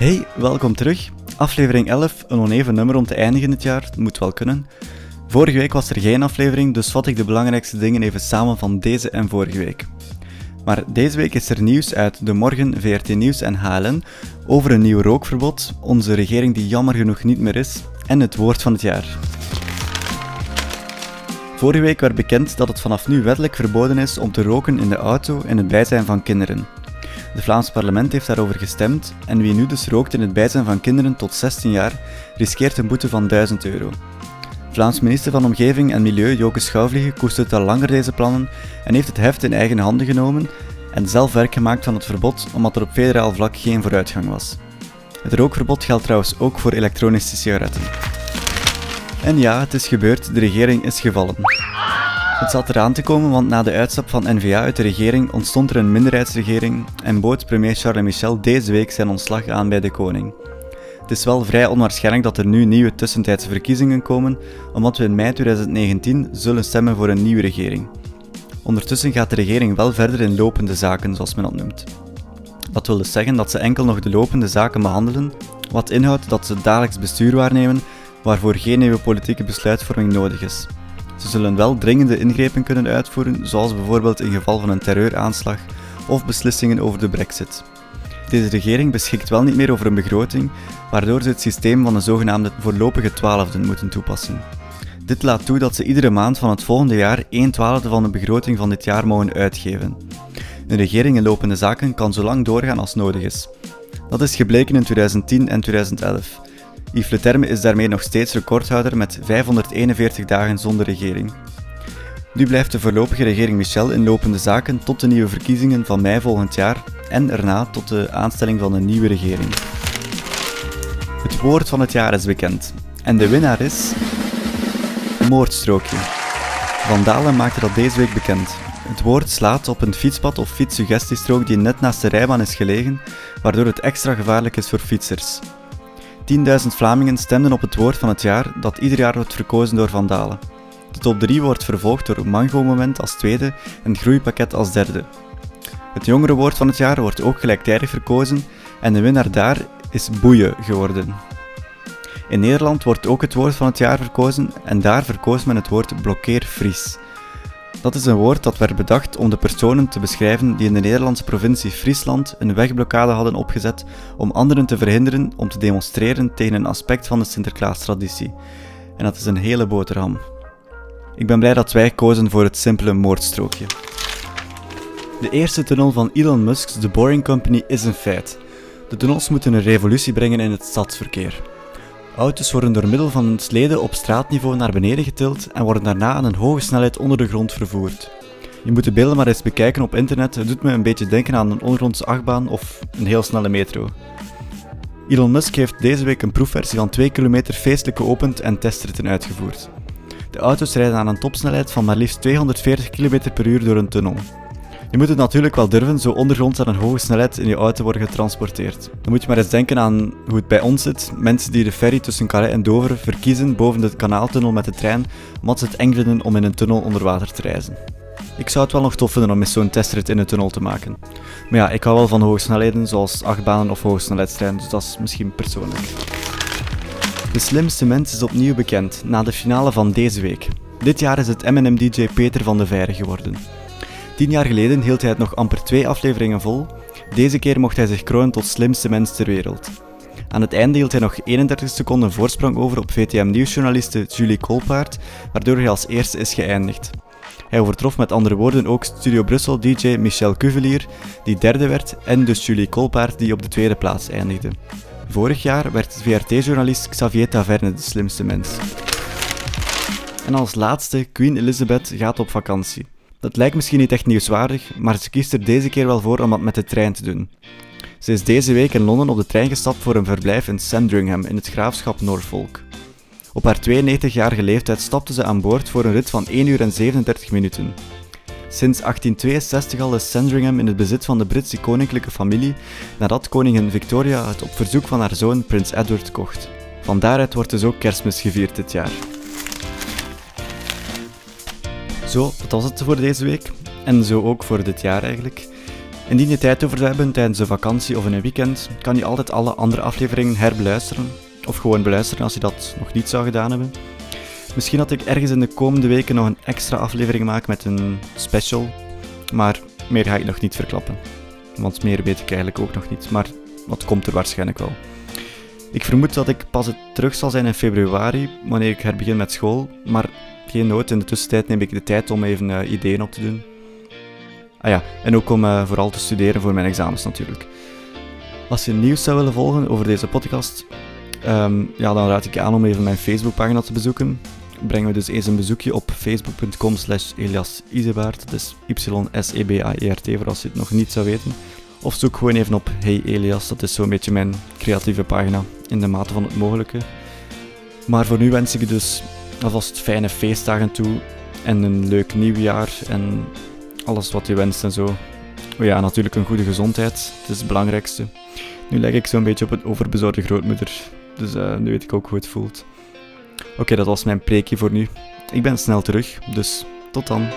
Hey, welkom terug. Aflevering 11, een oneven nummer om te eindigen dit jaar, moet wel kunnen. Vorige week was er geen aflevering, dus vat ik de belangrijkste dingen even samen van deze en vorige week. Maar deze week is er nieuws uit De Morgen, VRT Nieuws en HLN over een nieuw rookverbod, onze regering die jammer genoeg niet meer is, en het woord van het jaar. Vorige week werd bekend dat het vanaf nu wettelijk verboden is om te roken in de auto in het bijzijn van kinderen. Het Vlaams parlement heeft daarover gestemd en wie nu dus rookt in het bijzijn van kinderen tot 16 jaar riskeert een boete van 1000 euro. Vlaams minister van Omgeving en Milieu Joke Schouwvliegen koestert al langer deze plannen en heeft het heft in eigen handen genomen en zelf werk gemaakt van het verbod omdat er op federaal vlak geen vooruitgang was. Het rookverbod geldt trouwens ook voor elektronische sigaretten. En ja, het is gebeurd, de regering is gevallen. Het zat eraan te komen, want na de uitstap van N-VA uit de regering ontstond er een minderheidsregering en bood premier Charles Michel deze week zijn ontslag aan bij de koning. Het is wel vrij onwaarschijnlijk dat er nu nieuwe tussentijdse verkiezingen komen, omdat we in mei 2019 zullen stemmen voor een nieuwe regering. Ondertussen gaat de regering wel verder in lopende zaken, zoals men dat noemt. Dat wil dus zeggen dat ze enkel nog de lopende zaken behandelen, wat inhoudt dat ze dagelijks bestuur waarnemen, waarvoor geen nieuwe politieke besluitvorming nodig is. Ze zullen wel dringende ingrepen kunnen uitvoeren, zoals bijvoorbeeld in geval van een terreuraanslag of beslissingen over de brexit. Deze regering beschikt wel niet meer over een begroting, waardoor ze het systeem van de zogenaamde voorlopige twaalfden moeten toepassen. Dit laat toe dat ze iedere maand van het volgende jaar 1 twaalfde van de begroting van dit jaar mogen uitgeven. Een regering in lopende zaken kan zo lang doorgaan als nodig is. Dat is gebleken in 2010 en 2011. Yves Le Terme is daarmee nog steeds recordhouder met 541 dagen zonder regering. Nu blijft de voorlopige regering Michel in lopende zaken tot de nieuwe verkiezingen van mei volgend jaar en erna tot de aanstelling van een nieuwe regering. Het woord van het jaar is bekend en de winnaar is. Moordstrookje. Van Dalen maakte dat deze week bekend. Het woord slaat op een fietspad of fietssuggestiestrook die net naast de rijbaan is gelegen, waardoor het extra gevaarlijk is voor fietsers. 10.000 Vlamingen stemden op het woord van het jaar dat ieder jaar wordt verkozen door Van Dalen. De top 3 wordt vervolgd door Mango Moment als tweede en Groeipakket als derde. Het jongere woord van het jaar wordt ook gelijktijdig verkozen en de winnaar daar is boeien geworden. In Nederland wordt ook het woord van het jaar verkozen en daar verkoos men het woord blokkeervries. Dat is een woord dat werd bedacht om de personen te beschrijven die in de Nederlandse provincie Friesland een wegblokkade hadden opgezet om anderen te verhinderen om te demonstreren tegen een aspect van de Sinterklaas-traditie. En dat is een hele boterham. Ik ben blij dat wij kozen voor het simpele moordstrookje. De eerste tunnel van Elon Musk's The Boring Company is een feit. De tunnels moeten een revolutie brengen in het stadsverkeer. Auto's worden door middel van sleden op straatniveau naar beneden getild en worden daarna aan een hoge snelheid onder de grond vervoerd. Je moet de beelden maar eens bekijken op internet, het doet me een beetje denken aan een ondergrondse achtbaan of een heel snelle metro. Elon Musk heeft deze week een proefversie van 2 km feestelijk geopend en testritten uitgevoerd. De auto's rijden aan een topsnelheid van maar liefst 240 km per uur door een tunnel. Je moet het natuurlijk wel durven, zo ondergronds aan een hoge snelheid in je auto worden getransporteerd. Dan moet je maar eens denken aan hoe het bij ons zit. Mensen die de ferry tussen Calais en Dover verkiezen boven de kanaaltunnel met de trein, omdat ze het eng vinden om in een tunnel onder water te reizen. Ik zou het wel nog tof vinden om eens zo'n testrit in een tunnel te maken. Maar ja, ik hou wel van hoge snelheden, zoals achtbanen of hoge snelheidstreinen, dus dat is misschien persoonlijk. De slimste mens is opnieuw bekend, na de finale van deze week. Dit jaar is het M&M-DJ Peter van de Veire geworden. Tien jaar geleden hield hij het nog amper twee afleveringen vol. Deze keer mocht hij zich kronen tot slimste mens ter wereld. Aan het einde hield hij nog 31 seconden voorsprong over op VTM-nieuwsjournaliste Julie Kolpaert, waardoor hij als eerste is geëindigd. Hij overtrof met andere woorden ook Studio Brussel DJ Michel Cuvelier, die derde werd, en dus Julie Kolpaert, die op de tweede plaats eindigde. Vorig jaar werd VRT-journalist Xavier Taverne de slimste mens. En als laatste, Queen Elizabeth gaat op vakantie. Dat lijkt misschien niet echt nieuwswaardig, maar ze kiest er deze keer wel voor om dat met de trein te doen. Ze is deze week in Londen op de trein gestapt voor een verblijf in Sandringham in het graafschap Norfolk. Op haar 92-jarige leeftijd stapte ze aan boord voor een rit van 1 uur en 37 minuten. Sinds 1862 al is Sandringham in het bezit van de Britse koninklijke familie, nadat koningin Victoria het op verzoek van haar zoon prins Edward kocht. Van daaruit wordt dus ook kerstmis gevierd dit jaar. Zo, dat was het voor deze week. En zo ook voor dit jaar eigenlijk. Indien je tijd over zou hebben tijdens een vakantie of in een weekend, kan je altijd alle andere afleveringen herbeluisteren. Of gewoon beluisteren als je dat nog niet zou gedaan hebben. Misschien dat ik ergens in de komende weken nog een extra aflevering maak met een special. Maar meer ga ik nog niet verklappen. Want meer weet ik eigenlijk ook nog niet. Maar dat komt er waarschijnlijk wel. Ik vermoed dat ik pas terug zal zijn in februari, wanneer ik herbegin met school. Maar geen nood, in de tussentijd neem ik de tijd om even uh, ideeën op te doen. Ah ja, en ook om uh, vooral te studeren voor mijn examens natuurlijk. Als je nieuws zou willen volgen over deze podcast, um, ja, dan raad ik je aan om even mijn Facebookpagina te bezoeken. Brengen we dus eens een bezoekje op facebook.com slash Elias Isebaert. Is Y-S-E-B-A-E-R-T voor als je het nog niet zou weten. Of zoek gewoon even op Hey Elias, dat is zo'n beetje mijn creatieve pagina in de mate van het mogelijke. Maar voor nu wens ik je dus alvast fijne feestdagen toe en een leuk nieuwjaar en alles wat je wenst en zo. Oh ja, natuurlijk een goede gezondheid, het is het belangrijkste. Nu leg ik zo'n beetje op een overbezorgde grootmoeder, dus uh, nu weet ik ook hoe het voelt. Oké, dat was mijn preekje voor nu. Ik ben snel terug, dus tot dan.